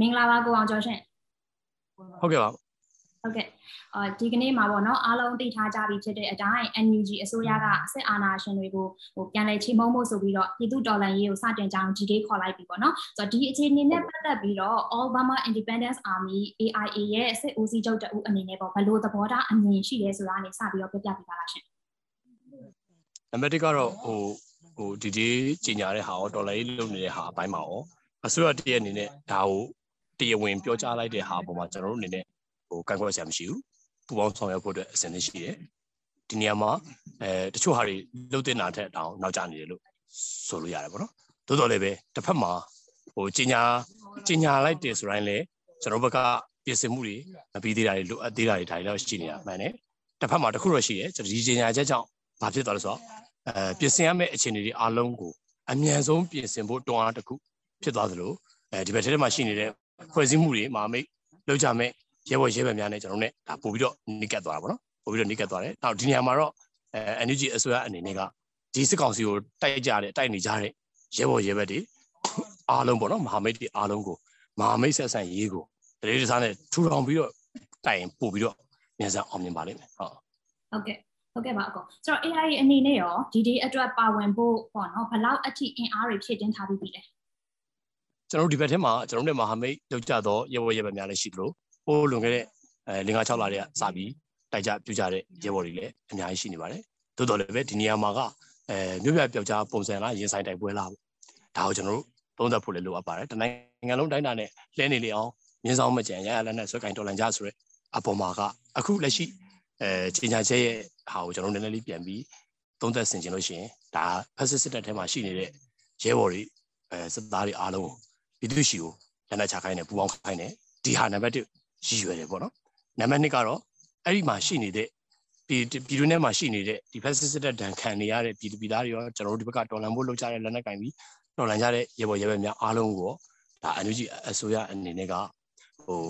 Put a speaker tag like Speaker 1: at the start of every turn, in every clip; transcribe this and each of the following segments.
Speaker 1: မင်္ဂလာပါကိုအောင်ကျော်ရှင်
Speaker 2: ဟုတ်ကဲ့ပါ
Speaker 1: ဟုတ်ကဲ့အာဒီကနေ့မှာပေါ့နော်အားလုံးသိထားကြပြီဖြစ်တဲ့အတိုင်း NUG အစိုးရကစစ်အာဏာရှင်တွေကိုဟိုပြန်လည်ချိန်မုံဖို့ဆိုပြီးတော့ပြည်သူတော်လှန်ရေးကိုစတင်ကြောင်း GD ခေါ်လိုက်ပြီပေါ့နော်ဆိုတော့ဒီအခြေအနေနဲ့ပတ်သက်ပြီးတော့ All Burma Independence Army AIA ရဲ့စစ်ဦးစီးချုပ်တဦးအနေနဲ့ပေါ့ဘယ်လိုသဘောထားအမြင်ရှိလဲဆိုတာနေစပြီးတော့ပြပြပေးပါလားရှင်
Speaker 2: နံပါတ်1ကတော့ဟိုဟိုဒီဒီကြီးညာတဲ့ဟာရောဒေါ်လာရေးလုပ်နေတဲ့ဟာအပိုင်းမှာရောအစိုးရတည့်ရဲ့အနေနဲ့ဒါကို တရားဝင်ပြောကြားလိုက်တဲ့ဟာအပေါ်မှာကျွန်တော်တို့အနေနဲ့ဟိုကန့်ကွက်စရာမရှိဘူးပူပေါင်းဆောင်ရွက်ဖို့အတွက်အဆင်သင့်ရှိတယ်ဒီနေရာမှာအဲတချို့ဟာတွေလှုပ်တင်တာထက်တောင်နောက်ကျနေတယ်လို့ဆိုလို့ရတယ်ပေါ့နော်သို့တော်လည်းပဲတစ်ဖက်မှာဟိုကြီးညာကြီးညာလိုက်တယ်ဆိုတိုင်းလည်းကျွန်တော်ဘက်ကပြင်ဆင်မှုတွေမပြီးသေးတာတွေလိုအပ်သေးတာတွေဒါတွေတော့ရှိနေတာမှန်တယ်တစ်ဖက်မှာတခုတော့ရှိတယ်ကျွန်တော်ဒီကြီးညာချက်ကြောင့်ဘာဖြစ်သွားလဲဆိုတော့အဲပြင်ဆင်ရမယ့်အခြေအနေတွေအားလုံးကိုအမြန်ဆုံးပြင်ဆင်ဖို့တွန်းအားတစ်ခုဖြစ်သွားသလိုအဲဒီဘက်ထဲမှာရှိနေတဲ့ ဖွဲ့စည်းမှုတွေမာမိတ်လောက်ကြမဲ့ရဲဘော်ရဲဘက်များနဲ့ကျွန်တော်တို့ ਨੇ ဒါပို့ပြီးတော့နိကတ်သွားတာပေါ့နော်ပို့ပြီးတော့နိကတ်သွားတယ်နောက်ဒီနေရာမှာတော့အဲ NUG အစိုးရအနေနဲ့ကဒီစစ်ကောင်စီကိုတိုက်ကြတဲ့တိုက်နေကြတဲ့ရဲဘော်ရဲဘက်တွေအားလုံးပေါ့နော်မဟာမိတ်တွေအားလုံးကိုမဟာမိတ်ဆက်ဆံရေးကိုတရေတစားနဲ့ထူထောင်ပြီးတော့တိုင်ပို့ပြီးတော့မြန်ဆန်အောင်မြင်ပါလိမ့်မယ်ဟုတ်
Speaker 1: ဟုတ်ကဲ့ဟုတ်ကဲ့ပါအကောဆိုတော့ AI အနေနဲ့ရောဒီဒီအတွက်ပါဝင်ဖို့ပေါ့နော်ဘလောက်အထိအင်အားတွေဖြည့်တင်းထားပြီးပြီလဲ
Speaker 2: ကျွန်တော်တို့ဒီဘက်ထဲမှာကျွန်တော်တို့မဟာမိတ်လောက်ကြတော့ရဲဘော်ရဲဘက်များလည်းရှိသလိုဟိုးလွန်ခဲ့တဲ့အဲ5 6လတည်းကစပြီးတိုက်ကြပြူကြတဲ့ရဲဘော်တွေလည်းအများကြီးရှိနေပါတယ်သို့တော်လည်းပဲဒီနေရာမှာကအဲမြို့ပြပျောက်ကြားပုံစံလားရင်ဆိုင်တိုက်ပွဲလားဒါကိုကျွန်တော်တို့သုံးသပ်ဖို့လည်းလိုအပ်ပါတယ်တနိုင်ငံလုံးတိုင်းတာနဲ့လဲနေလေအောင်မြင်းဆောင်မကြံရရလက်နဲ့ဆွဲကင်တော်လန်ကြဆိုရဲအပေါ်မှာကအခုလက်ရှိအဲချိန်ညာချက်ရဲ့ဟာကိုကျွန်တော်နည်းနည်းလေးပြန်ပြီးသုံးသပ်ဆင်ခြင်လို့ရှိရင်ဒါဖက်စစ်စစ်တပ်ထဲမှာရှိနေတဲ့ရဲဘော်တွေအဲစစ်သားတွေအားလုံးကို ပြည်သူရှိကိုလက်နက်ချခိုင်းတယ်ပူပေါင်းခိုင်းတယ်ဒီဟာနံပါတ်1ရည်ရွယ်တယ်ပေါ့နော်နံပါတ်2ကတော့အဲ့ဒီမှာရှိနေတဲ့ပြည်ပြည်တွင်းထဲမှာရှိနေတဲ့ဒီဖက်စစ်စစ်တပ်ဒဏ်ခံနေရတဲ့ပြည်သူပြည်သားတွေရောကျွန်တော်တို့ဒီဘက်ကတော်လန်ဖို့လုပ်ကြတဲ့လက်နက်ကင်ပြီးတော်လန်ကြတဲ့ရေပေါ်ရေဘက်များအားလုံးကိုဒါအန်ယူဂျီအစိုးရအနေနဲ့ကဟို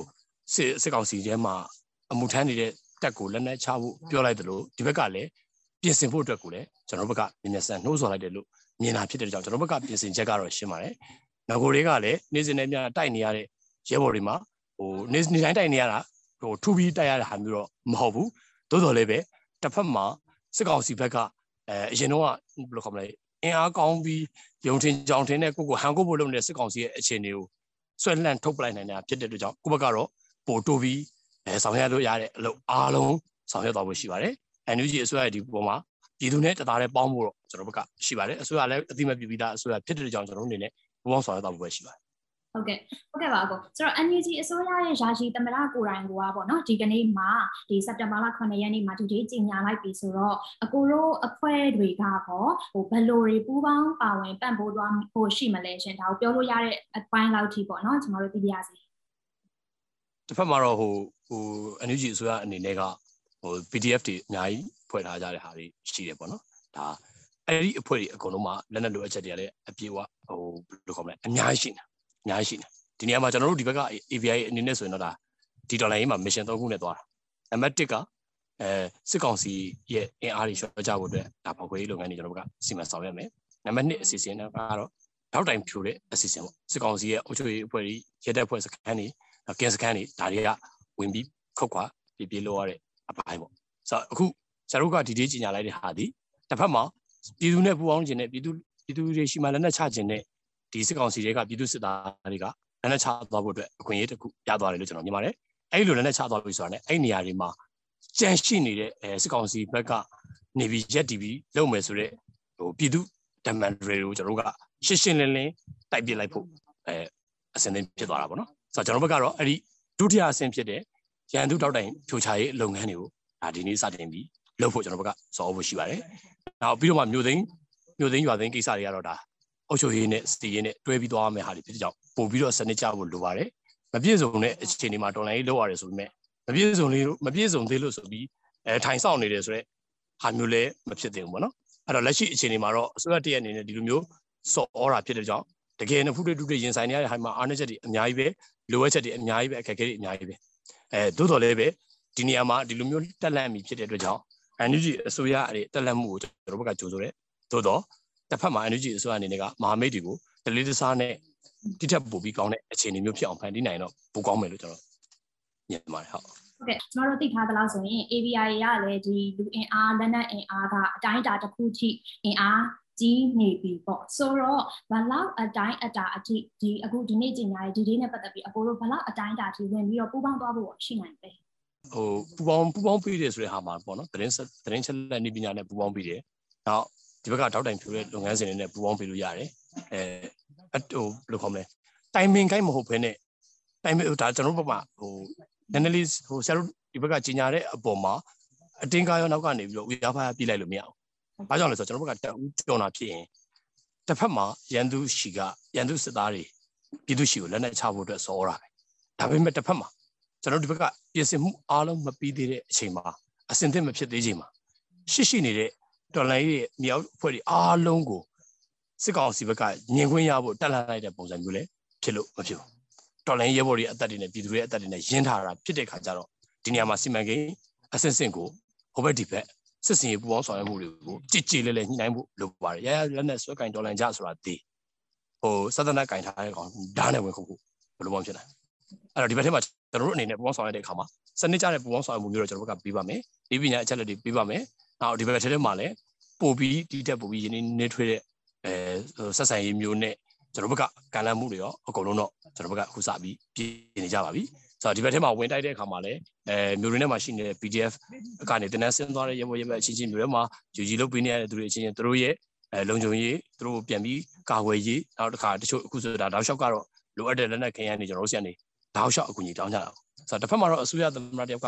Speaker 2: စစ်စစ်ကောင်စီထဲမှာအမှုထမ်းနေတဲ့တက်ကိုလက်နက်ချဖို့ပြောလိုက်တယ်လို့ဒီဘက်ကလည်းပြင်ဆင်ဖို့အတွက်ကိုလည်းကျွန်တော်ဘက်ကမြင်မြဆန်နှိုးဆော်လိုက်တယ်လို့မြင်တာဖြစ်တဲ့ကြောင့်ကျွန်တော်ဘက်ကပြင်ဆင်ချက်ကတော့ရှင်းပါတယ်။ ငကိုတွေကလည်းနေ့စဉ်နဲ့များတိုက်နေရတဲ့ရဲဘော်တွေမှာဟိုနေ့နေ့တိုင်းတိုက်နေရတာဟိုထူပြီးတိုက်ရတဲ့ဟာမျိုးတော့မဟုတ်ဘူးသို့တော်လည်းပဲတစ်ဖက်မှာစစ်ကောင်စီဘက်ကအဲအရင်တော့ဘယ်လိုခေါ်မလဲအင်အားကောင်းပြီးရုံထင်ကြောင်ထင်တဲ့ကိုကိုဟန်ကိုဖို့လုပ်နေတဲ့စစ်ကောင်စီရဲ့အခြေအနေကိုဆွဲလန့်ထုတ်ပလိုက်နိုင်တာဖြစ်တဲ့အတွက်ကြောင့်ကိုဘက်ကတော့ပိုတိုးပြီးအဲဆောင်ရွက်လို့ရတဲ့အလုပ်အားလုံးဆောင်ရွက်သွားဖို့ရှိပါတယ်။ NUG အစိုးရဒီပုံမှာပြည်သူနဲ့တသားတည်းပေါင်းဖို့တော့ကျွန်တော်ဘက်ကရှိပါတယ်။အစိုးရလည်းအတိမပြပြီးသားအစိုးရဖြစ်တဲ့ကြောင့်ကျွန်တော်တို့အနေနဲ့ ပူးပေါင်းဆောင်ရွက်သွားဖို့ပဲရှိပါတယ်
Speaker 1: ဟုတ်ကဲ့ဟုတ်ကဲ့ပါအကိုဆိုတော့ NUG အစိုးရရဲ့ယာရှိသမရကိုယ်တိုင်ကပေါ့နော်ဒီကနေ့မှာဒီစက်တင်ဘာလ9ရက်နေ့မှာဒီဒေးကြီးညာလိုက်ပြီဆိုတော့အကိုတို့အဖွဲ့တွေကပေါ့ဟိုဘယ်လိုတွေပူးပေါင်းပါဝင်ပံ့ပိုးသွားဖို့ရှိမလဲရှင်ဒါကိုပြောလို့ရတဲ့အပိုင်းလောက်ထိပေါ့နော်ကျွန်တော်တို့သိပြရစီ
Speaker 2: တစ်ဖက်မှာတော့ဟိုဟို NUG အစိုးရအနေနဲ့ကဟို PDF တွေအများကြီးဖွဲ့ထားကြတဲ့ဟာတွေရှိတယ်ပေါ့နော်ဒါ အဲ့ဒီအဖွဲ့တွေအကုန်လုံးမှာလက်နက်လိုအပ်ချက်တွေကလည်းအပြေအဝဟိုဘယ်လိုခေါ်မလဲအများကြီးရှိနေအများကြီးရှိတယ်ဒီနေရာမှာကျွန်တော်တို့ဒီဘက်က API အနေနဲ့ဆိုရင်တော့ဒါဒီဒေါ်လာရေးမှာ mission 3ခုနဲ့သွားတာနံပါတ်1ကအဲစစ်ကောင်စီရဲ့အင်အားတွေရှော့ကြဖို့အတွက်ဒါပေါက်ခွေးလုပ်ငန်းတွေကျွန်တော်တို့ကစီမံဆောင်ရွက်မယ်နံပါတ်2အစီအစဉ်ကတော့ထောက်တိုင်ဖြိုတဲ့အစီအစဉ်ပေါ့စစ်ကောင်စီရဲ့အုပ်ချုပ်ရေးအဖွဲ့ကြီးရဲတပ်ဖွဲ့စခန်းတွေကင်းစခန်းတွေဒါတွေကဝင်ပြီးခုတ်ခွာပြပြလို့ရတဲ့အပိုင်းပေါ့ဆိုတော့အခုကျွန်တော်တို့ကဒီဒေးကြီးညာလိုက်တဲ့ဟာဒီတစ်ဖက်မှာ ပြည်သူနဲ့ပူးပေါင်းခြင်းနဲ့ပြည်သူပြည်သူတွေရှိမှလက်နက်ချခြင်းနဲ့ဒီစစ်ကောင်စီတွေကပြည်သူစစ်သားတွေကလက်နက်ချသွားဖို့အတွက်အခွင့်အရေးတစ်ခုရသွားတယ်လို့ကျွန်တော်မြင်ပါတယ်။အဲ့လိုလက်နက်ချသွားပြီဆိုတာနဲ့အဲ့နေရာတွေမှာကြန့်ရှိနေတဲ့အဲစစ်ကောင်စီဘက်ကနေပြီးရက်တီပြီးလုပ်မယ်ဆိုတော့ဟိုပြည်သူဒမန်တွေကိုကျွန်တော်တို့ကရှင်းရှင်းလင်းလင်းတိုက်ပြလိုက်ဖို့အဲအစင်းသင်းဖြစ်သွားတာပေါ့နော်။ဆိုတော့ကျွန်တော်ဘက်ကတော့အဲ့ဒီဒုတိယအဆင့်ဖြစ်တဲ့ရန်သူတောက်တိုင်ဖြိုချရေးလုပ်ငန်းတွေကိုဒါဒီနေ့စတင်ပြီးလုပ်ဖို့ကျွန်တော်ဘက်ကစောဖို့ရှိပါတယ်။ နောက်ပြီးတော့မှမြို့သိမ်းမြို့သိမ်းရွာသိမ်းကိစ္စတွေကတော့ဒါအုပ်ချုပ်ရေးနဲ့စီရေးနဲ့တွဲပြီးသွားမယ့်ဟာတွေဖြစ်ကြောင်းပို့ပြီးတော့စနစ်ကျဖို့လိုပါတယ်မပြည့်စုံတဲ့အခြေအနေမှာတော်လိုင်းရေးလုပ်ရတယ်ဆိုပေမဲ့မပြည့်စုံလေးမပြည့်စုံသေးလို့ဆိုပြီးအဲထိုင်ဆောင်နေတယ်ဆိုတော့ဟာမျိုးလည်းမဖြစ်သင့်ဘူးပေါ့နော်အဲ့တော့လက်ရှိအခြေအနေမှာတော့အစိုးရတရက်အနေနဲ့ဒီလိုမျိုးစော်ဩတာဖြစ်တဲ့ကြောင့်တကယ်နဲ့ဖုတွေတုတွေရင်ဆိုင်နေရတဲ့ဟာမှာအားနည်းချက်တွေအများကြီးပဲလိုအပ်ချက်တွေအများကြီးပဲအခက်အခဲတွေအများကြီးပဲအဲသို့တော်လည်းပဲဒီနေရာမှာဒီလိုမျိုးတက်လန့်မိဖြစ်တဲ့အတွက်ကြောင့် NUG အစိုးရအဲ့တက်လန့်မှုကိုကျွန်တော်တို့ဘက်ကကြိုးဆိုတယ်သို့တော့တစ်ဖက်မှာ energy အစိုးရအနေနဲ့ကမဟာမိတ်တွေကိုဒလေးတစားနဲ့တိထက်ပိုပြီးကောင်းတဲ့အခြေအနေမျိုးဖြစ်အောင်ဖန်တီးနိုင်တော့ပိုကောင်းမယ်လို့ကျွန်တော်မြင်ပါတယ်ဟုတ်
Speaker 1: ဟုတ်ကဲ့ကျွန်တော်တို့သိထားသလောက်ဆိုရင် ABI ရလည်းဒီလူအင်အားလက်နက်အင်အားကအတိုင်းအတာတစ်ခုထိအင်အားကြီးနေပြီပေါ့ဆိုတော့ဘလောက်အတိုင်းအတာအထိဒီအခုဒီနေ့ကျင်ညာရဲ့ဒီဒေးနဲ့ပတ်သက်ပြီးအကိုတို့ဘလောက်အတိုင်းအတာထိဝင်ပြီးတော့ပူးပေါင်းသွားဖို့ရှိနိုင်တယ်
Speaker 2: ဟိုပူပေါင်းပူပေါင်းပြီးတယ်ဆိုတဲ့ဟာမှာပေါ့နော်သတင်းသတင်းချက်လက်နေပညာနဲ့ပူပေါင်းပြီးတယ်နောက်ဒီဘက်ကတောက်တိုင်ဖြိုးတဲ့လုပ်ငန်းစဉ်တွေနဲ့ပူးပေါင်းပြီးလို့ရတယ်အဲဟိုဘယ်လိုခေါ်မလဲတိုင်ပင်ကိုင်းမဟုတ်ဘဲနဲ့တိုင်ပင်ဒါကျွန်တော်တို့ဘက်မှာဟိုနည်းနည်းလေးဟိုဆရာတို့ဒီဘက်ကကြီးညာတဲ့အပေါ်မှာအတင်းကားရောနောက်ကနေပြီးတော့ဝီအားဖားပြလိုက်လို့မရအောင်။ဘာကြောင့်လဲဆိုတော့ကျွန်တော်တို့ကတက်ဦးပြောတာဖြစ်ရင်တစ်ဖက်မှာရန်သူရှိကရန်သူစစ်သားတွေပြည်သူရှိကိုလက်နက်ချဖို့အတွက်စောတာပဲ။ဒါပေမဲ့တစ်ဖက်မှာ ကျွန်တော်ဒီဘက်ကပြင်ဆင်မှုအားလုံးမပြီးသေးတဲ့အချိန်မှာအစင်သင့်မဖြစ်သေးချိန်မှာရှိရှိနေတဲ့တော်လိုင်းရဲ့မြောက်အဖွဲ့တွေအားလုံးကိုစစ်ကောင်စီဘက်ကညင်ခွင့်ရဖို့တက်လှမ်းလိုက်တဲ့ပုံစံမျိုးလည်းဖြစ်လို့မဖြစ်ဘူး။တော်လိုင်းရဲဘော်တွေအသက်တွေနဲ့ပြည်သူတွေအသက်တွေနဲ့ရင်းထားတာဖြစ်တဲ့ခါကျတော့ဒီနေရာမှာစီမံကိန်းအဆင့်ဆင့်ကိုဟိုဘက်ဒီဘက်စစ်စင်ရေးပူပေါင်းဆောင်ရွက်မှုတွေကိုကြည်ကြည်လဲလဲညှိနှိုင်းဖို့လိုပါတယ်ရရလက်နဲ့ဆွဲကင်တော်လန်ကြဆိုတာဒီဟိုစသနာကင်ထားတဲ့ကောင်ဓာတ်နဲ့ဝင်ခုတ်ဖို့ဘယ်လိုမှဖြစ်နိုင်အဲ့တော့ဒီဘက်ထဲမှာ ကျွန်တော်တို့အနေနဲ့ပူပေါင်းဆောင်ရွက်တဲ့အခါမှာစနစ်ကျတဲ့ပူပေါင်းဆောင်ရွက်မှုမျိုးတော့ကျွန်တော်တို့ကပြီးပါမယ်ဒီပညာအချက်လက်တွေပြီးပါမယ်နောက်ဒီဘက်ထဲထဲမှာလည်းပို့ပြီးဒီတက်ပို့ပြီးရင်းနှီးထွေးတဲ့အဲဆက်ဆံရေးမျိုးနဲ့ကျွန်တော်တို့ကကံလန့်မှုတွေရောအကုန်လုံးတော့ကျွန်တော်တို့ကအခုစပြီးပြင်နေကြပါပြီဆိုတော့ဒီဘက်ထဲမှာဝင်တိုက်တဲ့အခါမှာလည်းအဲမျိုးရင်းထဲမှာရှိနေတဲ့ PDF ကနေတင်နန်းဆင်းသွားတဲ့ရဘောရဘအချင်းချင်းမျိုးထဲမှာယူကြီးလုပ်ပေးနေရတဲ့သူတွေအချင်းချင်းသူတို့ရဲ့အဲလုံခြုံရေးသူတို့ပြန်ပြီးကာကွယ်ရေးနောက်တစ်ခါတချို့အခုဆိုတာတောက်လျှောက်ကတော့လိုအပ်တဲ့လက်နက်ခဲယမ်းတွေကျွန်တော်တို့ဆီကနေ တောက်လျှောက်အကူအညီတောင်းကြတာဆိုတော့တစ်ဖက်မှာတော့အစိုးရသမ္မတတယောက်က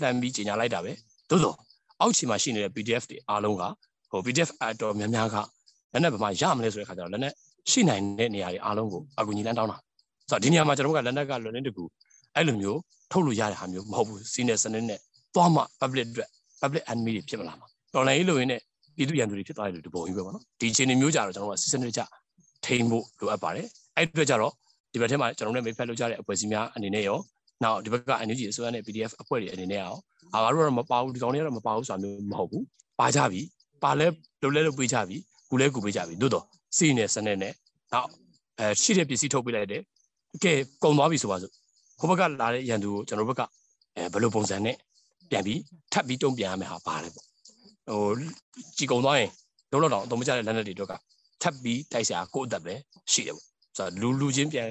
Speaker 2: လှမ်းပြီးကြီးညာလိုက်တာပဲသို့သောအောက်ခြေမှာရှိနေတဲ့ PDF တွေအားလုံးကဟို PDF အတော်များများကလက်နက်ဘာမှရမလဲဆိုတဲ့ခါကျတော့လက်နက်ရှိနိုင်တဲ့နေရာတွေအားလုံးကိုအကူအညီလမ်းတောင်းတာဆိုတော့ဒီနေရာမှာကျွန်တော်တို့ကလက်နက်ကလွန်နေတကူအဲ့လိုမျိုးထုတ်လို့ရတဲ့ဟာမျိုးမဟုတ်ဘူးစီးနေစနစ်နဲ့သွားမှ public အတွက် public enemy တွေဖြစ်မလာမှာတော်လိုင်းရေးလိုရင်းနဲ့ပြည်သူရန်သူတွေဖြစ်သွားတယ်လို့ဒီပုံကြီးပဲပေါ့နော်ဒီအခြေအနေမျိုးကြတော့ကျွန်တော်တို့ကစီးစနစ်ကြထိန်းဖို့လိုအပ်ပါတယ်အဲ့အတွက်ကြတော့ ဒီဘက်ထဲမှာကျွန်တော်တို့မိဖက်လုပ်ကြတဲ့အဖွဲ့အစည်းများအနေနဲ့ရောနောက်ဒီဘက်က energy အစိုးရနဲ့ PDF အဖွဲ့တွေအနေနဲ့ရောအာငါတို့ကတော့မပါဘူးဒီကောင်တွေကတော့မပါဘူးဆိုတာမျိုးမဟုတ်ဘူးပါကြပြီပါလဲလုပ်လဲလုပ်ပေးကြပြီကူလဲကူပေးကြပြီသို့တော့စီးနေစနစ်နဲ့နောက်အဲရှိတဲ့ပစ္စည်းထုတ်ပေးလိုက်တယ်ကဲကုန်သွားပြီဆိုပါစို့ဟိုဘက်ကလာတဲ့ရန်သူကိုကျွန်တော်ဘက်ကအဲဘယ်လိုပုံစံနဲ့ပြန်ပြီးထပ်ပြီးတုံ့ပြန်ရမယ်ဟာပါတယ်ပေါ့ဟိုကြည်ကုံသွားရင်လုံးလောက်တော့အသုံးမကျတဲ့လက်နက်တွေတော့ကထပ်ပြီးတိုက်စရာကိုယ့်အသက်ပဲရှိတယ်ပေါ့ ဆိုတော့လူလူချင်းပြန်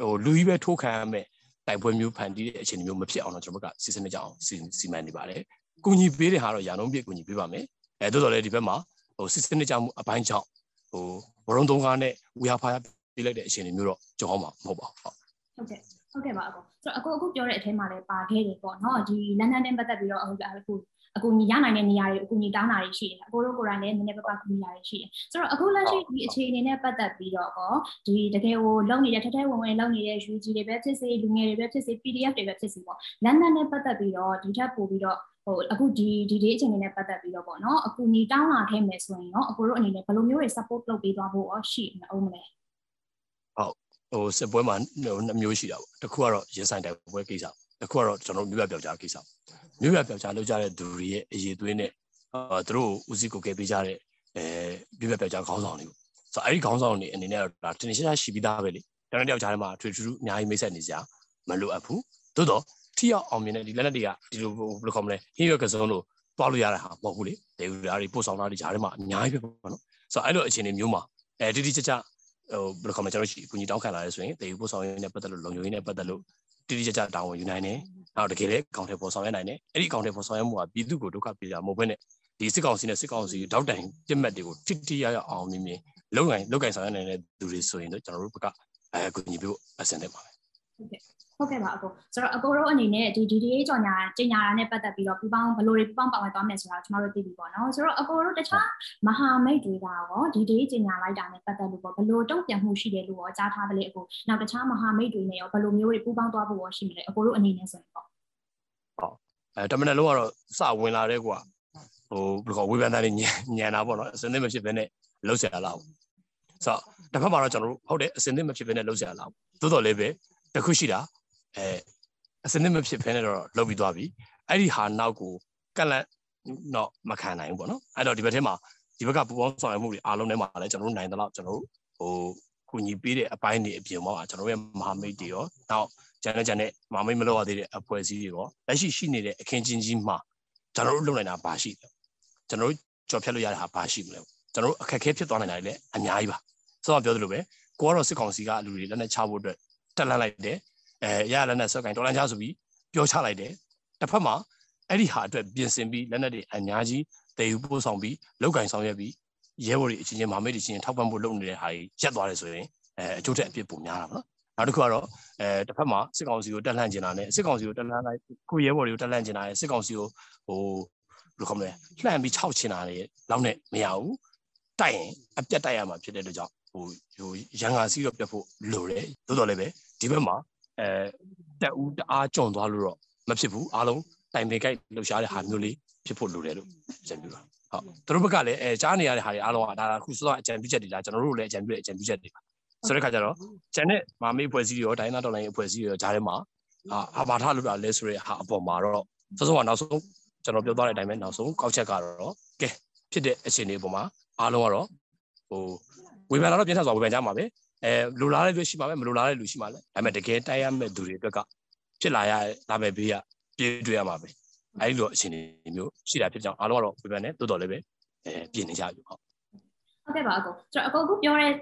Speaker 2: ဟိုလူကြီးပဲထိုးခံရမယ်တိုက်ပွဲမျိုးဖန်တီးတဲ့အခြေအနေမျိုးမဖြစ်အောင်တော့ကျွန်တော်ဘက်ကစီစဉ်နေကြအောင်စီမံနေပါတယ်။ကုညီပေးတဲ့ဟာတော့ရာနှုန်းပြည့်ကုညီပေးပါမယ်။အဲတိုးတော်လည်းဒီဘက်မှာဟိုစီစဉ်နေကြမှုအပိုင်းကြောင့်ဟိုဝရုံသုံးကားနဲ့ဝီဟာဖားပြလိုက်တဲ့အခြေအနေမျိုးတော့ကြောင်းအောင်မှာမဟုတ်ပါဘူး။
Speaker 1: ဟုတ်ကဲ့ ဟုတ်ကဲ့ပါအကိုဆိုတော့အကိုအခုပြောတဲ့အထဲမှာလည်းပါခဲ့တယ်ပေါ့နော်ဒီလန်ဒန်နဲ့ပတ်သက်ပြီးတော့အခုအခုအကူညီရနိုင်တဲ့နေရာတွေအကူညီတောင်းတာတွေရှိတယ်အကိုတို့ကိုယ်တိုင်လည်းနည်းနည်းပါးပါးကူညီတာတွေရှိတယ်ဆိုတော့အခုလက်ရှိဒီအခြေအနေနဲ့ပတ်သက်ပြီးတော့ကောဒီတကယ်ကိုလုံနေတဲ့ထထဝင်ဝင်လုံနေတဲ့ UG တွေပဲဖြစ်စေလူငယ်တွေပဲဖြစ်စေ PDF တွေပဲဖြစ်စေပေါ့လန်ဒန်နဲ့ပတ်သက်ပြီးတော့ဒီထက်ပိုပြီးတော့ဟိုအခုဒီဒီဒေးအခြေအနေနဲ့ပတ်သက်ပြီးတော့ပေါ့နော်အကူညီတောင်းလာခဲ့မယ်ဆိုရင်တော့အကိုတို့အနေနဲ့ဘယ်လိုမျိုးတွေ support လုပ်ပေးသွားဖို့ရောရှိမအောင်မလဲ
Speaker 2: ဟိုစစ်ပွဲမှာနှစ်မျိုးရှိတာပေါ့တစ်ခုကတော့ရင်ဆိုင်တိုက်ပွဲကိစ္စတစ်ခုကတော့ကျွန်တော်မြို့ပြပြောက်ကြားကိစ္စမြို့ပြပြောက်ကြားလုပ်ကြတဲ့သူတွေရဲ့အရေးသွေးနဲ့အာသူတို့ဦးစီးကိုကဲပေးကြတဲ့အဲမြို့ပြပြောက်ကြားခေါင်းဆောင်တွေပေါ့ဆိုတော့အဲ့ဒီခေါင်းဆောင်တွေအနေနဲ့တော့ဒါတင်ရှားရှိပြီးသားပဲလေတန်းတယောက်ကြားထဲမှာထွေထူးထူးအများကြီးမိတ်ဆက်နေကြမလိုအပ်ဘူးသို့တော့ထိရောက်အောင်မြင်တဲ့ဒီလက်နက်တွေကဒီလိုဘယ်လိုခေါ်မလဲဟင်းရွက်ကစုံလို့တွားလို့ရတဲ့ဟာမဟုတ်ဘူးလေဒေဝရာတွေပို့ဆောင်တာတွေကြားထဲမှာအများကြီးပဲပေါ့နော်ဆိုတော့အဲ့လိုအခြေအနေမျိုးမှာအဲတိတိကျကျ ဟိုဘယ်လိုခေါ်မလဲကျွန်တော်ရှိအကူအညီတောင်းခံလာရဲဆိုရင်တေယူပို့ဆောင်ရေးနဲ့ပတ်သက်လို့လုံခြုံရေးနဲ့ပတ်သက်လို့တိတိကျကျတာဝန်ယူနိုင်တယ်။နောက်တကယ်လည်းအကောင့်ထဲပေါ်ဆောင်ရနိုင်တယ်။အဲ့ဒီအကောင့်ထဲပေါ်ဆောင်ရမှုကပြည်သူကိုဒုက္ခပေးတာမဟုတ်ဘဲနဲ့ဒီစစ်ကောင်စီနဲ့စစ်ကောင်စီတောက်တိုင်ပြစ်မှတ်တွေကိုတိတိရရအောင်မြင်မြင်လုံနိုင်လုံကင်ဆောင်ရနိုင်တဲ့သူတွေဆိုရင်တော့ကျွန်တော်တို့ဘက်ကအဲအကူအညီပေးဖို့အဆင်သင့်ပါပဲ။
Speaker 1: ဟုတ်ကဲ့ ဟုတ်ကဲ့ပါအကိုဆိုတော့အကိုတို့အနေနဲ့ဒီ DDA ကြော်ညာကျညာတာနဲ့ပတ်သက်ပြီးတော့ပူပေါင်းဘယ်လိုတွေပူပေါင်းပါဝင်သွားမယ်ဆိုတာကျွန်တော်တို့သိပြီပေါ့နော်ဆိုတော့အကိုတို့တခြားမဟာမိတ်တွေကရော DDA ကျညာလိုက်တာနဲ့ပတ်သက်လို့ပေါ့ဘယ်လိုတုံ့ပြန်မှုရှိတယ်လို့ရောကြားထားပလေအကိုနောက်တခြားမဟာမိတ်တွေနဲ့ရောဘယ်လိုမျိုးတွေပူပေါင်းသွားဖို့ရောရှိမလဲအကိုတို့အနေနဲ့ဆိုရင်ပေါ့
Speaker 2: ဟုတ်အဲတမန်လုံးကတော့စဝင်လာတဲ့ကွာဟိုဘယ်လိုခေါ်ဝေဖန်တာတွေညံတာပေါ့နော်အစင်းသိမဖြစ်ဘဲနဲ့လှုပ်ရှားလာအောင်ဆိုတော့တစ်ဖက်မှာတော့ကျွန်တော်တို့ဟုတ်တယ်အစင်းသိမဖြစ်ဘဲနဲ့လှုပ်ရှားလာအောင်သို့တော်လည်းပဲတခုရှိတာ အဲအစနစ်မဖြစ်ဖဲနဲ့တော့လုပ်ပြီးသွားပြီအဲ့ဒီဟာနောက်ကိုကန့်လန့်တော့မခံနိုင်ဘူးပေါ့နော်အဲ့တော့ဒီဘက်ထဲမှာဒီဘက်ကပူပေါင်းဆောင်ရွက်မှုတွေအားလုံးထဲမှာလည်းကျွန်တော်တို့နိုင်သလောက်ကျွန်တော်တို့ဟိုကူညီပေးတဲ့အပိုင်းတွေအပြင်မှာကျွန်တော်တို့ရဲ့မဟာမိတ်တွေရောနောက်ကျန်တဲ့ကျန်တဲ့မဟာမိတ်မလို့ရသေးတဲ့အဖွဲ့အစည်းတွေရောလက်ရှိရှိနေတဲ့အခင်းချင်းကြီးမှာကျွန်တော်တို့လုပ်နိုင်တာဘာရှိလဲကျွန်တော်တို့ကြော်ဖြတ်လို့ရတဲ့ဟာဘာရှိမလဲကျွန်တော်တို့အခက်အခဲဖြစ်သွားနိုင်တာလည်းအများကြီးပါဆိုတော့ပြောသလိုပဲကိုကတော့စစ်ကောင်စီကလူတွေလက်နဲ့ချဖို့အတွက်တက်လန့်လိုက်တယ် အဲရလက်နဲ့ဆွဲကင်တော်လန့်ချဆိုပြီးပြောချလိုက်တယ်တစ်ဖက်မှာအဲ့ဒီဟာအတွက်ပြင်ဆင်ပြီးလက်နက်တွေအများကြီးတည်ယူပို့ဆောင်ပြီးလောက်ကင်ဆောင်ရွက်ပြီးရဲဘော်တွေအချင်းချင်းမာမိတ်တွေချင်းထောက်ပံ့ဖို့လုပ်နေတဲ့ဟာကြီးရက်သွားတယ်ဆိုရင်အဲအကျိုးထက်အပြစ်ပုံများတာပေါ့နော်နောက်တစ်ခုကတော့အဲတစ်ဖက်မှာစစ်ကောင်စီကိုတက်လှန့်ကျင်တာနဲ့စစ်ကောင်စီကိုတက်လှန့်လိုက်ကိုရဲဘော်တွေကိုတက်လှန့်ကျင်တာနဲ့စစ်ကောင်စီကိုဟိုဘယ်လိုခေါ်မလဲလှန့်ပြီးခြောက်ချင်တာလေလောက်နဲ့မရဘူးတိုက်ရင်အပြတ်တိုက်ရမှာဖြစ်တဲ့အတွက်ကြောင့်ဟိုဟိုရန်ကာစီတော့ပြတ်ဖို့လိုတယ်သို့တော်လည်းပဲဒီဘက်မှာ အဲတက်ဦးတအားကြုံသွားလို့တော့မဖြစ်ဘူးအားလုံးတိုင်ပင်ကြိုက်လှူရှားတဲ့ဟာမျိုးလေးဖြစ်ဖို့လိုတယ်လို့ကြံပြပါဟုတ်သူတို့ဘက်ကလည်းအဲကြားနေရတဲ့ဟာတွေအားလုံးကဒါအခုစောစောအကြံပြုချက်တွေလားကျွန်တော်တို့လည်းအကြံပြုတဲ့အကြံပြုချက်တွေပါဆိုတဲ့ခါကျတော့ကျန်တဲ့မာမေးဖွဲ့စည်းတွေရောဒိုင်းနာတော်လိုင်းအဖွဲ့အစည်းတွေရောကြားထဲမှာအာဘာထလို့တာလဲဆိုတဲ့ဟာအပေါ်မှာတော့စောစောကနောက်ဆုံးကျွန်တော်ပြောသွားတဲ့အတိုင်းပဲနောက်ဆုံးကောက်ချက်ကတော့ကဲဖြစ်တဲ့အခြေအနေပေါ်မှာအားလုံးကတော့ဟိုဝေဖန်လာတော့ပြင်းထန်စွာဝေဖန်ကြမှာပဲ အဲလူလားတဲ့လူရှိမှာပဲမလူလားတဲ့လူရှိမှာလဲဒါပေမဲ့တကယ်တိုက်ရမဲ့သူတွေအတွက်ကဖြစ်လာရလာမဲ့ဘေးကပြေးတွေ့ရမှာပဲအဲဒီလိုအခြေအနေမျိုးရှိတာဖြစ်ကြောင်းအားလုံးကတော့ဝေဖန်တယ်တိုးတော်လည်းပဲအဲပြင်နေကြပြီဟုတ်
Speaker 1: ဟုတ်ကဲ့ပါအကိုကျွန်တော်အကိုကပြောတဲ့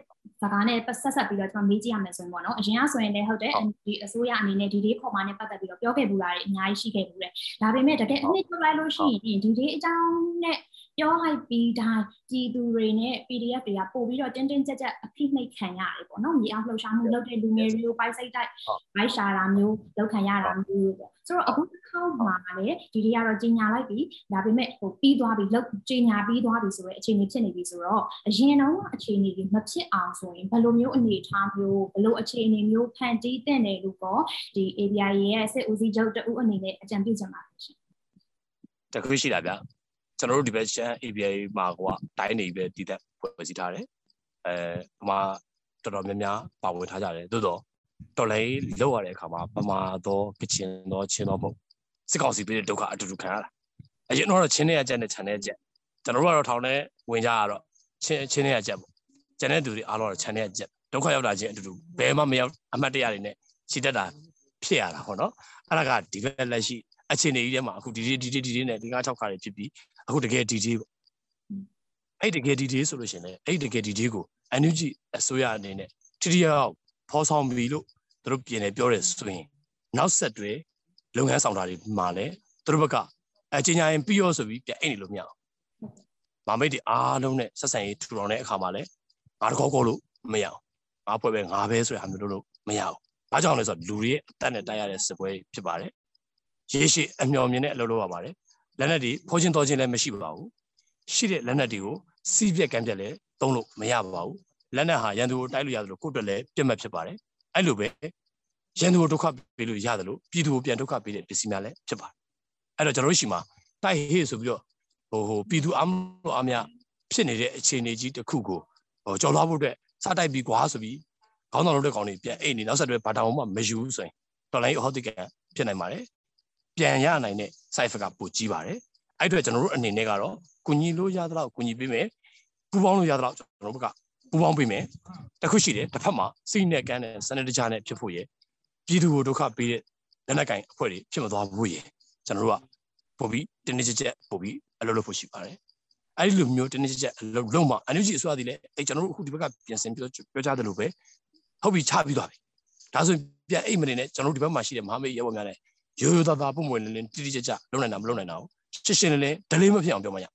Speaker 1: စကားနဲ့ဆက်ဆက်ပြီးတော့ကျွန်တော်မေးကြည့်ရမယ်ဆိုရင်ပေါ့နော်အရင်ကဆိုရင်လည်းဟုတ်တယ်ဒီအစိုးရအနေနဲ့ဒီလေးခေါ်မှနဲ့ပတ်သက်ပြီးတော့ပြောခဲ့ဘူးလားအများကြီးရှိခဲ့ဘူးလေဒါပေမဲ့တကယ်အနှစ်ထုတ်လိုက်လို့ရှိရင်ဒီလေးအကြောင်းနဲ့ ပြောလိုက်ပြီးတိုင်းပြည်သူတွေနဲ့ PDF တွေကပို့ပြီးတော့တင်းတင်းကြပ်ကြပ်အဖိနှိတ်ခံရတယ်ပေါ့နော်မြေအောင်လှုပ်ရှားမှုလုပ်တဲ့လူငယ်တွေကိုပိုက်စိတ်တိုက်ပိုက်ရှာတာမျိုးလုပ်ခံရတာမျိုးပေါ့ဆိုတော့အခုတစ်ခေါက်မှာလည်းဒီတွေကတော့ကြီးညာလိုက်ပြီဒါပေမဲ့ဟိုပြီးသွားပြီလုပ်ကြီးညာပြီးသွားပြီဆိုတော့အခြေအနေဖြစ်နေပြီဆိုတော့အရင်တော့အခြေအနေတွေမဖြစ်အောင်ဆိုရင်ဘယ်လိုမျိုးအနေအထားမျိုးဘယ်လိုအခြေအနေမျိုးဖန်တီးတဲ့တယ်လို့ပေါ့ဒီ ABI ရဲ့စစ်ဦးစီးချုပ်တဦးအနေနဲ့အကြံပြုချင်ပါတယ်ရှင်
Speaker 2: တခုရှိတာဗျ ကျွန်တော်တို့ဒီဘက်ရှမ်း ABI မှာကတိုင်းနေပဲတည်သက်ဖွဲ့စည်းထားတယ်အဲဟိုမှာတော်တော်များများပါဝင်ထားကြတယ်သို့တော့တော်လိုင်းလောက်ရတဲ့အခါမှာပမာတော့ကချင်တော့ချင်းတော့မဟုတ်စစ်ကောင်စီပေးတဲ့ဒုက္ခအတူတူခံရတာအရင်တော့ချင်းတဲ့ချက်နဲ့ခြံတဲ့ချက်ကျွန်တော်တို့ကတော့ထောင်ထဲဝင်ကြရတော့ချင်းချင်းတဲ့ချက်ပေါ့ကျန်တဲ့သူတွေအားလုံးတော့ခြံတဲ့ချက်ဒုက္ခရောက်တာချင်းအတူတူဘယ်မှမရောက်အမှတ်တရတွေနဲ့ရှိတတ်တာဖြစ်ရတာဟောနော်အဲ့ဒါကဒီဘက်လက်ရှိအခြေအနေကြီးထဲမှာအခုဒီဒီဒီဒီဒီနဲ့ဒီကား6ခါတွေဖြစ်ပြီး အခုတကယ်ဒီဒီပေါ့အဲ့တကယ်ဒီဒီဆိုလို့ရှင်လေအဲ့တကယ်ဒီဒီကို NUG အစိုးရအနေနဲ့ထိထိရောက်ဖော်ဆောင်ပြီလို့သူတို့ပြင်နေပြောတယ်ဆိုရင်နောက်ဆက်တွဲလုပ်ငန်းဆောင်တာတွေမှာလည်းသူတို့ဘက်ကအချင်းချင်းပြီးရောဆိုပြီးပြန်အိတ်နေလို့မရအောင်မမိတ်တွေအားလုံးနဲ့ဆက်ဆံရေးထူထောင်တဲ့အခါမှာလည်းငါတကောကောလို့မရအောင်ငါဖွဲ့ပဲငါပဲဆိုတဲ့ဟာမျိုးလို့မရအောင်ဘာကြောင့်လဲဆိုတော့လူတွေရဲ့အသက်နဲ့တိုက်ရတဲ့စပွဲဖြစ်ပါတယ်ရေရှည်အမျှော်မြင်တဲ့အလုပ်လုပ်ရပါတယ် လက်နက်တွေဖောချင်းတော်ချင်းလည်းမရှိပါဘူးရှိတဲ့လက်နက်တွေကိုစီးပြက်ကမ်းပြက်လည်းသုံးလို့မရပါဘူးလက်နက်ဟာရန်သူကိုတိုက်လို့ရတယ်လို့ကိုယ့်အတွက်လည်းပြတ်မှတ်ဖြစ်ပါတယ်အဲ့လိုပဲရန်သူကိုဒုက္ခပေးလို့ရတယ်လို့ပြည်သူကိုပြန်ဒုက္ခပေးတဲ့ပစ္စည်းများလည်းဖြစ်ပါတယ်အဲ့တော့ကျွန်တော်တို့ရှိမှာတိုက်ဟေ့ဆိုပြီးတော့ဟိုဟိုပြည်သူအမှုအများဖြစ်နေတဲ့အခြေအနေကြီးတစ်ခုကိုဟိုကြော်လွှားဖို့အတွက်စတိုက်ပြီးကွာဆိုပြီးခေါင်းဆောင်လုပ်တဲ့ကောင်တွေပြန်အိတ်နေနောက်ဆက်တွဲဘာတောင်မှမယူဆိုရင်တော်လိုင်းဟောတိကဖြစ်နိုင်ပါတယ် ပြန်ရနိုင်တဲ့ site ကပိုကြီးပါတယ်အဲ့အတွက်ကျွန်တော်တို့အနေနဲ့ကတော့ကုညီလို့ရသလောက်ကုညီပေးမယ်ပူပေါင်းလို့ရသလောက်ကျွန်တော်တို့ကပူပေါင်းပေးမယ်တခုရှိတယ်တစ်ဖက်မှာစိတ်နဲ့ကမ်းတဲ့စနစ်တကျနဲ့ဖြစ်ဖို့ရယ်ပြည်သူကိုဒုက္ခပေးတဲ့လက်နက်ကင်အဖွဲ့တွေဖြစ်မသွားဘူးရယ်ကျွန်တော်တို့ကပို့ပြီးတင်းနေချက်ချက်ပို့ပြီးအလုပ်လုပ်ဖို့ရှိပါတယ်အဲ့ဒီလိုမျိုးတင်းနေချက်ချက်အလုပ်လုပ်မှအန်ယူဂျီအစိုးရသည်လည်းအဲ့ကျွန်တော်တို့အခုဒီဘက်ကပြင်ဆင်ပြောပြောကြတယ်လို့ပဲဟုတ်ပြီချပြီးသွားပြီဒါဆိုပြန်အိတ်မနေနဲ့ကျွန်တော်တို့ဒီဘက်မှာရှိတဲ့မဟာမိတ်ရဲဘော်များလည်း ရိုးရိုးသားသားပုံမွေလင်းလင်းတိတိကျကျလုပ်နိုင်တာမလုပ်နိုင်တာကိုရှင်းရှင်းလင်းလင်းဒလေးမဖြစ်အောင်ပြောမှရ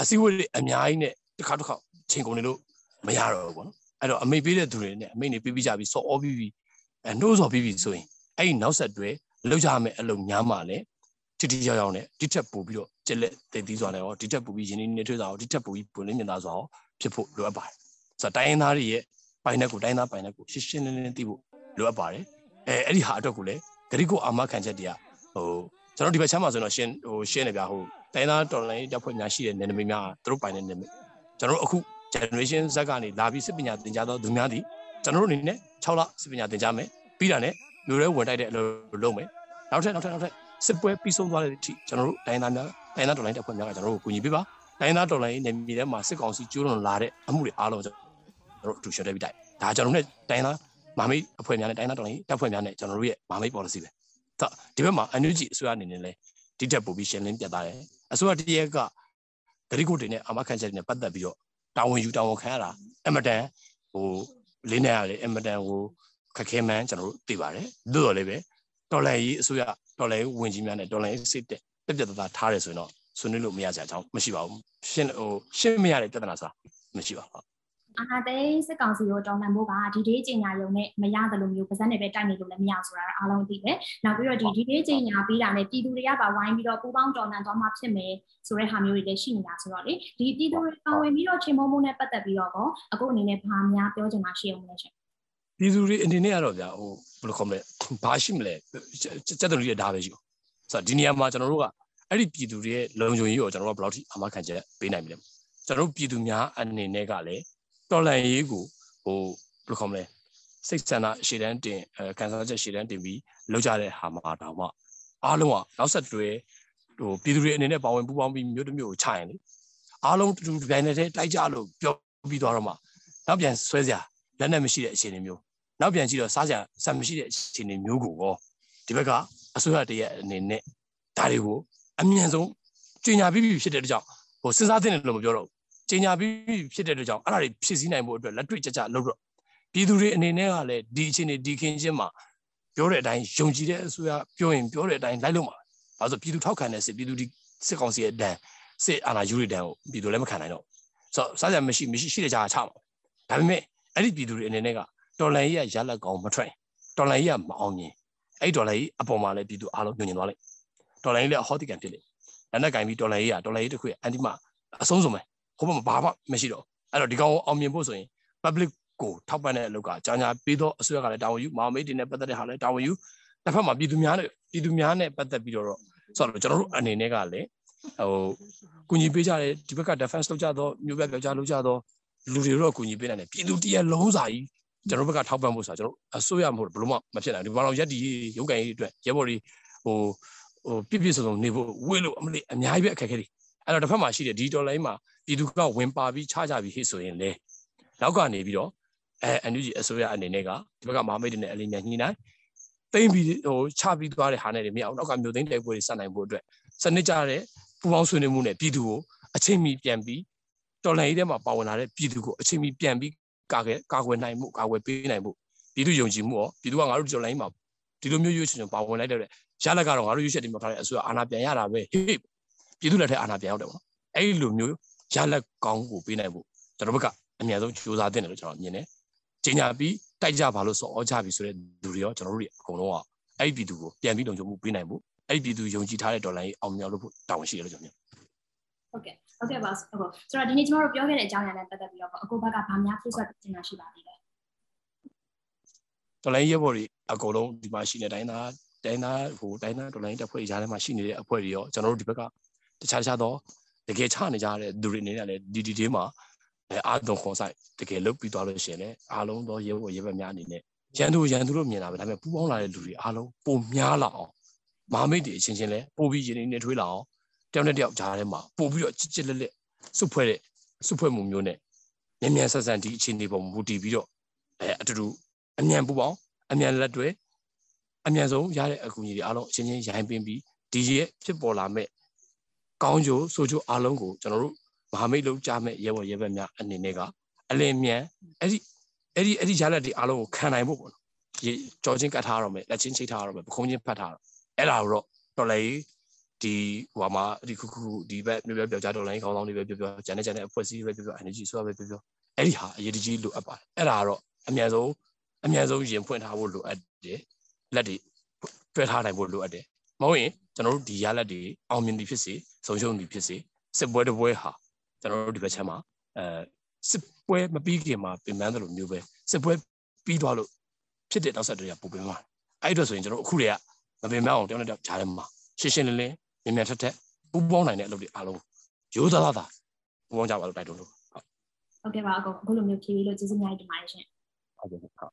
Speaker 2: အစည်းအဝေးတွေအများကြီးနဲ့တစ်ခါတစ်ခါချိန်ကုန်နေလို့မရတော့ဘူးပေါ့နော်အဲ့တော့အမိတ်ပေးတဲ့သူတွေနဲ့အမိတ်နေပေးပြီးကြပြီးစော်ဩပြီးပြီးအဲနှိုးစော်ပြီးပြီးဆိုရင်အဲ့ဒီနောက်ဆက်တွဲလောက်ကြမယ်အလုံးများမှလည်းတိတိကျကျနဲ့ဒီထက်ပိုပြီးတော့ကျက်လက်တည်သီးစွာနဲ့ရောဒီထက်ပိုပြီးရင်းနှီးနေထွေးစွာရောဒီထက်ပိုပြီးပွင့်လင်းမြင်သာစွာရောဖြစ်ဖို့လိုအပ်ပါတယ်ဆိုတော့တိုင်းရင်းသားတွေရဲ့ပိုင်တဲ့ကိုတိုင်းသားပိုင်တဲ့ကိုရှင်းရှင်းလင်းလင်းသိဖို့လိုအပ်ပါတယ်အဲအဲ့ဒီဟာအတွက်ကိုလည်း ဂရိကိုအာမခံချက်တွေကဟိုကျွန်တော်ဒီဘက်ချမ်းမှာဆိုတော့ရှင်းဟိုရှင်းနေပြဟိုတိုင်းသားတော်လိုင်းတပ်ဖွဲ့များရှိတဲ့နယ်နိမိတ်များသူတို့ပိုင်တဲ့နယ်နိမိတ်ကျွန်တော်တို့အခု generation Z ကနေလာပြီးစစ်ပညာသင်ကြားသောသူများသည်ကျွန်တော်တို့အနေနဲ့6လစစ်ပညာသင်ကြားမယ်ပြီးတာနဲ့လူတွေဝင်တိုက်တဲ့အလုပ်လုပ်မယ်နောက်ထပ်နောက်ထပ်နောက်ထပ်စစ်ပွဲပြီးဆုံးသွားတဲ့အထိကျွန်တော်တို့တိုင်းသားများတိုင်းသားတော်လိုင်းတပ်ဖွဲ့များကကျွန်တော်တို့ကိုကူညီပေးပါတိုင်းသားတော်လိုင်းနယ်မြေထဲမှာစစ်ကောင်စီကျူးလွန်လာတဲ့အမှုတွေအားလုံးကျွန်တော်တို့အတူရှော့တက်ပြီးတိုက်ဒါကျွန်တော်တို့နဲ့တိုင်းသား မာမိတ်အဖွဲ့များနဲ့တိုင်းသားတော်လိုင်းတပ်ဖွဲ့များနဲ့ကျွန်တော်တို့ရဲ့မာမိတ် policy ပဲဒီဘက်မှာ energy အစိုးရအနေနဲ့လည်းဒီတက်ပို့ပြီးရှင်းလင်းပြသတယ်အစိုးရတရက်ကဂရိကိုတွေနဲ့အာမခံချက်တွေနဲ့ပတ်သက်ပြီးတော့တာဝန်ယူတာဝန်ခံရတာအမတန်ဟိုလေးနေရတယ်အမတန်ဟိုခက်ခဲမှန်းကျွန်တော်တို့သိပါတယ်သို့တော်လည်းပဲတော်လန်ရေးအစိုးရတော်လန်ရေးဝင်ကြီးများနဲ့တော်လန်ရေးစိတ်တက်ပြပြတသားထားတယ်ဆိုရင်တော့ဆွေးနွေးလို့မရကြအောင်မရှိပါဘူးရှင်းဟိုရှင်းမရတဲ့ပြဿနာဆိုတာမရှိပါဘူး
Speaker 1: အာနာသိစစ်ကောင်စီကိုတော်လှန်ဖို့ကဒီဒေးကျင်ညာရုံနဲ့မရတယ်လို့မျိုးပါဇက်နဲ့ပဲတိုက်နေလို့လည်းမရဆိုတာအားလုံးသိတယ်။နောက်ပြီးတော့ဒီဒီဒေးကျင်ညာပြီးတာနဲ့ပြည်သူတွေကပါဝိုင်းပြီးတော့ပူပေါင်းတော်လှန်သွားမှဖြစ်မယ်ဆိုတဲ့ဟာမျိုးတွေလည်းရှိနေတာဆိုတော့လေဒီပြည်သူတွေပါဝင်ပြီးတော့ချိန်မုံမုံနဲ့ပတ်သက်ပြီးတော့ကောအခုအနေနဲ့ဘာများပြောချင်တာရှိအောင်လဲရှင်။
Speaker 2: ပြည်သူတွေအနေနဲ့ကတော့ဗျာဟိုဘယ်လိုခေါ်မလဲဘာရှိမလဲစက်တော်ကြီးဒါပဲရှိဘူး။ဆိုတော့ဒီနေရာမှာကျွန်တော်တို့ကအဲ့ဒီပြည်သူတွေရဲ့လုံခြုံရေးကိုကျွန်တော်တို့ကဘယ်လောက်ထိအမှခံချက်ပေးနိုင်မလဲ။ကျွန်တော်တို့ပြည်သူများအနေနဲ့ကလည်း တော်လန်ရေးကိုဟိုဘယ်လိုခေါ်မလဲစိတ်ဆန္ဒရှေ့တန်းတင်အဲကန်ဆာချက်ရှေ့တန်းတင်ပြီးလောက်ကြတဲ့ဟာမှာတောင်မှအားလုံးကနောက်ဆက်တွဲဟိုပြည်သူတွေအနေနဲ့ပါဝင်ပူးပေါင်းပြီးမြို့တစ်မြို့ကိုခြိုင်လေအားလုံးတူတူတိုင်းနဲ့တိုက်ကြလို့ပြောပြီးသွားတော့မှနောက်ပြန်ဆွဲစရာလက်နဲ့မရှိတဲ့အခြေအနေမျိုးနောက်ပြန်ကြည့်တော့စားစရာစံမရှိတဲ့အခြေအနေမျိုးကိုရောဒီဘက်ကအစိုးရတရက်အနေနဲ့ဒါတွေကိုအမြန်ဆုံးကြီးညာပြီးပြီဖြစ်တဲ့အတွက်ကြောင့်ဟိုစဉ်းစားသင့်တယ်လို့မပြောတော့ ကြီးညာပြီးဖြစ်တဲ့အတွက်ကြောင့်အဲ့ဒါတွေဖြစ်စည်းနိုင်ဖို့အတွက်လက်တွေ့ကြကြလုပ်တော့ပြည်သူတွေအနေနဲ့ကလည်းဒီအခြေအနေဒီခင်းချင်းမှာပြောတဲ့အတိုင်းယုံကြည်တဲ့အစိုးရပြောရင်ပြောတဲ့အတိုင်းလိုက်လို့မှာဘာလို့ပြည်သူထောက်ခံတဲ့စစ်ပြည်သူဒီစစ်ကောင်စီရဲ့ဒဏ်စစ်အာဏာယူရတဲ့ဒဏ်ကိုပြည်သူလည်းမခံနိုင်တော့ဆိုတော့စားစရာမရှိမရှိရှိတဲ့ကြားချမှာဒါပေမဲ့အဲ့ဒီပြည်သူတွေအနေနဲ့ကတော်လန်ကြီးကရလက်ကောင်မထွက်တော်လန်ကြီးကမအောင်မြင်အဲ့တော်လန်ကြီးအပေါ်မှာလည်းပြည်သူအားလုံးညှို့ညင်သွားလိုက်တော်လန်ကြီးလည်းအဟောတိကန်ဖြစ်လေလက်နဲ့ကင်ပြီးတော်လန်ကြီးကတော်လန်ကြီးတစ်ခုရဲ့အန်တီမအဆုံးစုံပဲ ဟိုဘက်မှာဘာမှမရှိတော့အဲ့တော့ဒီကောင်အောင်မြင်ဖို့ဆိုရင် public ကိုထောက်ပံ့တဲ့အလုပ်ကကြာညာပေးတော့အစိုးရကလည်းတာဝန်ယူမောင်မေးတင်နဲ့ပတ်သက်တဲ့ဟာလည်းတာဝန်ယူတစ်ဖက်မှာပြည်သူများနဲ့ပြည်သူများနဲ့ပတ်သက်ပြီးတော့ဆိုတော့ကျွန်တော်တို့အနေနဲ့ကလည်းဟိုကူညီပေးကြတယ်ဒီဘက်က defense လုပ်ကြတော့မြို့ပြပြောက်ကြလုပ်ကြတော့လူတွေတော့ကူညီပေးနိုင်တယ်ပြည်သူတရက်လုံးစာကြီးကျွန်တော်ဘက်ကထောက်ပံ့ဖို့ဆိုတာကျွန်တော်အစိုးရမဟုတ်ဘလို့မှမဖြစ်နိုင်ဘူးဒီဘာလို့ရက်ဒီရုပ်ကင်ရေးအတွက်ရဲဘော်တွေဟိုဟိုပြပြစုံစုံနေဖို့ဝေးလို့အမလေးအများကြီးပဲအခက်အခဲတွေ အဲ့တော့တစ်ဖက်မှာရှိတဲ့ဒီတော်လိုင်းမှာပြည်သူကဝင်ပါပြီးချကြပြီးဟိဆိုရင်လေနောက်ကနေပြီးတော့အဲအန်ယူဂျီအစိုးရအနေနဲ့ကဒီဘက်ကမဟာမိတ်တွေနဲ့အလင်းညာညှိနှိုင်းသိမ့်ပြီးဟိုချပြီးသွားတဲ့ဟာနဲ့တွေမရအောင်နောက်ကမြို့သိမ်းတိုက်ပွဲတွေဆက်နိုင်ဖို့အတွက်စနစ်ကြတဲ့ပူပေါင်းဆွေးနွေးမှုနဲ့ပြည်သူကိုအချိန်မီပြန်ပြီးတော်လှန်ရေးထဲမှာပါဝင်လာတဲ့ပြည်သူကိုအချိန်မီပြန်ပြီးကာကွယ်ကာကွယ်နိုင်မှုကာကွယ်ပေးနိုင်မှုပြည်သူယုံကြည်မှုရောပြည်သူကငါတို့တော်လှန်ရေးမှာဒီလိုမျိုးရွေးချယ်ပါဝင်လိုက်တဲ့ရလက်ကတော့ငါတို့ရွေးချယ်တင်ပြထားတဲ့အစိုးရအာဏာပြန်ရတာပဲဟေ့ ပြည်သူလက်ထက်အာဏာပြန်ရောက်တယ်ပေါ့အဲ့ဒီလိုမျိုးရလက်ကောင်းကိုပေးနိုင်ဖို့ကျွန်တော်ဘက်ကအများဆုံးကြိုးစားတင်တယ်လို့ကျွန်တော်မြင်တယ်။ကြီးညာပြီးတိုက်ကြပါလို့ဆိုဩကြပြီဆိုတဲ့လူတွေရောကျွန်တော်တို့တွေအကုန်လုံးကအဲ့ဒီပြည်သူကိုပြန်ပြီးလုံခြုံမှုပေးနိုင်ဖို့အဲ့ဒီပြည်သူယုံကြည်ထားတဲ့ဒေါ်လာကြီးအောင်မြောက်လို့ဖို့တာဝန်ရှိတယ်လို့ကျွန်တော်မြင်
Speaker 1: ဟုတ်ကဲ့ဟုတ်ကဲ့ပါဟုတ်ဆိုတော့ဒီနေ့ကျွန်တော်တို့ပြောခဲ့တဲ့အကြောင်းအရာနဲ့ပတ်သက်ပြီးတော့အကိုဘက်ကဗာများဖြည့်ဆွတ်တင်တာရှိပါသေးတယ်
Speaker 2: ဒေါ်လာကြီးရဖို့ဒီအကုန်လုံးဒီမှာရှိနေတိုင်းသားတိုင်းသားဟိုတိုင်းသားဒေါ်လာကြီးတက်ဖွဲ့ကြားထဲမှာရှိနေတဲ့အဖွဲ့တွေရောကျွန်တော်တို့ဒီဘက်က တခြားတခြားသောတကယ်ချနေကြတဲ့သူတွေအနေနဲ့လည်းဒီဒီတေးမှာအာသွန်ခွန်ဆိုင်တကယ်လုတ်ပြီးသွားလို့ရှိရင်လည်းအားလုံးသောရဲဘော်ရဲဘက်များအနေနဲ့ရန်သူရန်သူလို့မြင်တာပဲဒါပေမဲ့ပူပေါင်းလာတဲ့လူတွေအားလုံးပုံများလာအောင်မဟာမိတ်တွေအချင်းချင်းလည်းပို့ပြီးရင်းနေထွေးလာအောင်တယောက်နဲ့တယောက်ကြားထဲမှာပို့ပြီးတော့ချစ်ချစ်လက်လက်စုဖွဲ့တဲ့စုဖွဲ့မှုမျိုးနဲ့မြန်မြန်ဆက်ဆန်ဒီအခြေအနေပေါ်မူတည်ပြီးတော့အဲအတူတူအမြန်ပူပေါင်းအမြန်လက်တွဲအမြန်ဆုံးရတဲ့အကူအညီတွေအားလုံးအချင်းချင်းရိုင်းပင်းပြီးဒီရဲ့ဖြစ်ပေါ်လာမဲ့ ကောင်းကျိုးဆိုးကျိုးအားလုံးကိုကျွန်တော်တို့မဟာမိတ်လုံးကြားမဲ့ရဲဘော်ရဲဘက်များအနေနဲ့ကအလင်းမြန်အဲ့ဒီအဲ့ဒီအဲ့ဒီရလက်တွေအားလုံးကိုခံနိုင်ဖို့ပေါ့နော်ရေကြောချင်းကတ်ထားရမယ်လက်ချင်းချိတ်ထားရမယ်ပခုံးချင်းဖတ်ထားရအဲ့ဒါတော့တော်လေဒီဟိုမှာဒီခုခုဒီဘက်မျိုးပြောပြောကြတော်လိုင်းခေါင်းဆောင်တွေပဲပြောပြောဂျန်နဲ့ဂျန်နဲ့အဖွဲ့အစည်းပဲပြောပြော energy ဆိုတာပဲပြောပြောအဲ့ဒီဟာအရေးတကြီးလိုအပ်ပါတယ်အဲ့ဒါကတော့အမြန်ဆုံးအမြန်ဆုံးရင်ဖွင့်ထားဖို့လိုအပ်တယ်လက်တွေတွဲထားနိုင်ဖို့လိုအပ်တယ် မဟုတ်ရင်ကျွန်တော်တို့ဒီရလက်တွေအောင်မြင်သည်ဖြစ်စေဆုံးရှုံးသည်ဖြစ်စေစစ်ပွဲတစ်ပွဲဟာကျွန်တော်တို့ဒီဘက်ချက်မှာအဲစစ်ပွဲမပြီးခင်မှာပြင်ပန်းတယ်လို့မျိုးပဲစစ်ပွဲပြီးသွားလို့ဖြစ်တဲ့နောက်ဆက်တွေကပုံပင်မှာအဲ့အတွက်ဆိုရင်ကျွန်တော်အခုတွေကမပင်ပန်းအောင်တောင်းတဲ့ကြားထဲမှာရှင်းရှင်းလင်းလင်းမြန်မြန်ထက်ထက်ပူပေါင်းနိုင်တဲ့အလုပ်တွေအားလုံးရိုးသားသားပူပေါင်းကြပါလို့တိုက်တွန်းလို့
Speaker 1: ဟုတ်ကဲ့ပါအကိုအခုလိုမျိုးဖြေပြီးလို့ကျေးဇူးများတင်ပါတယ်ရှင်
Speaker 2: ဟုတ်ကဲ့ဟုတ်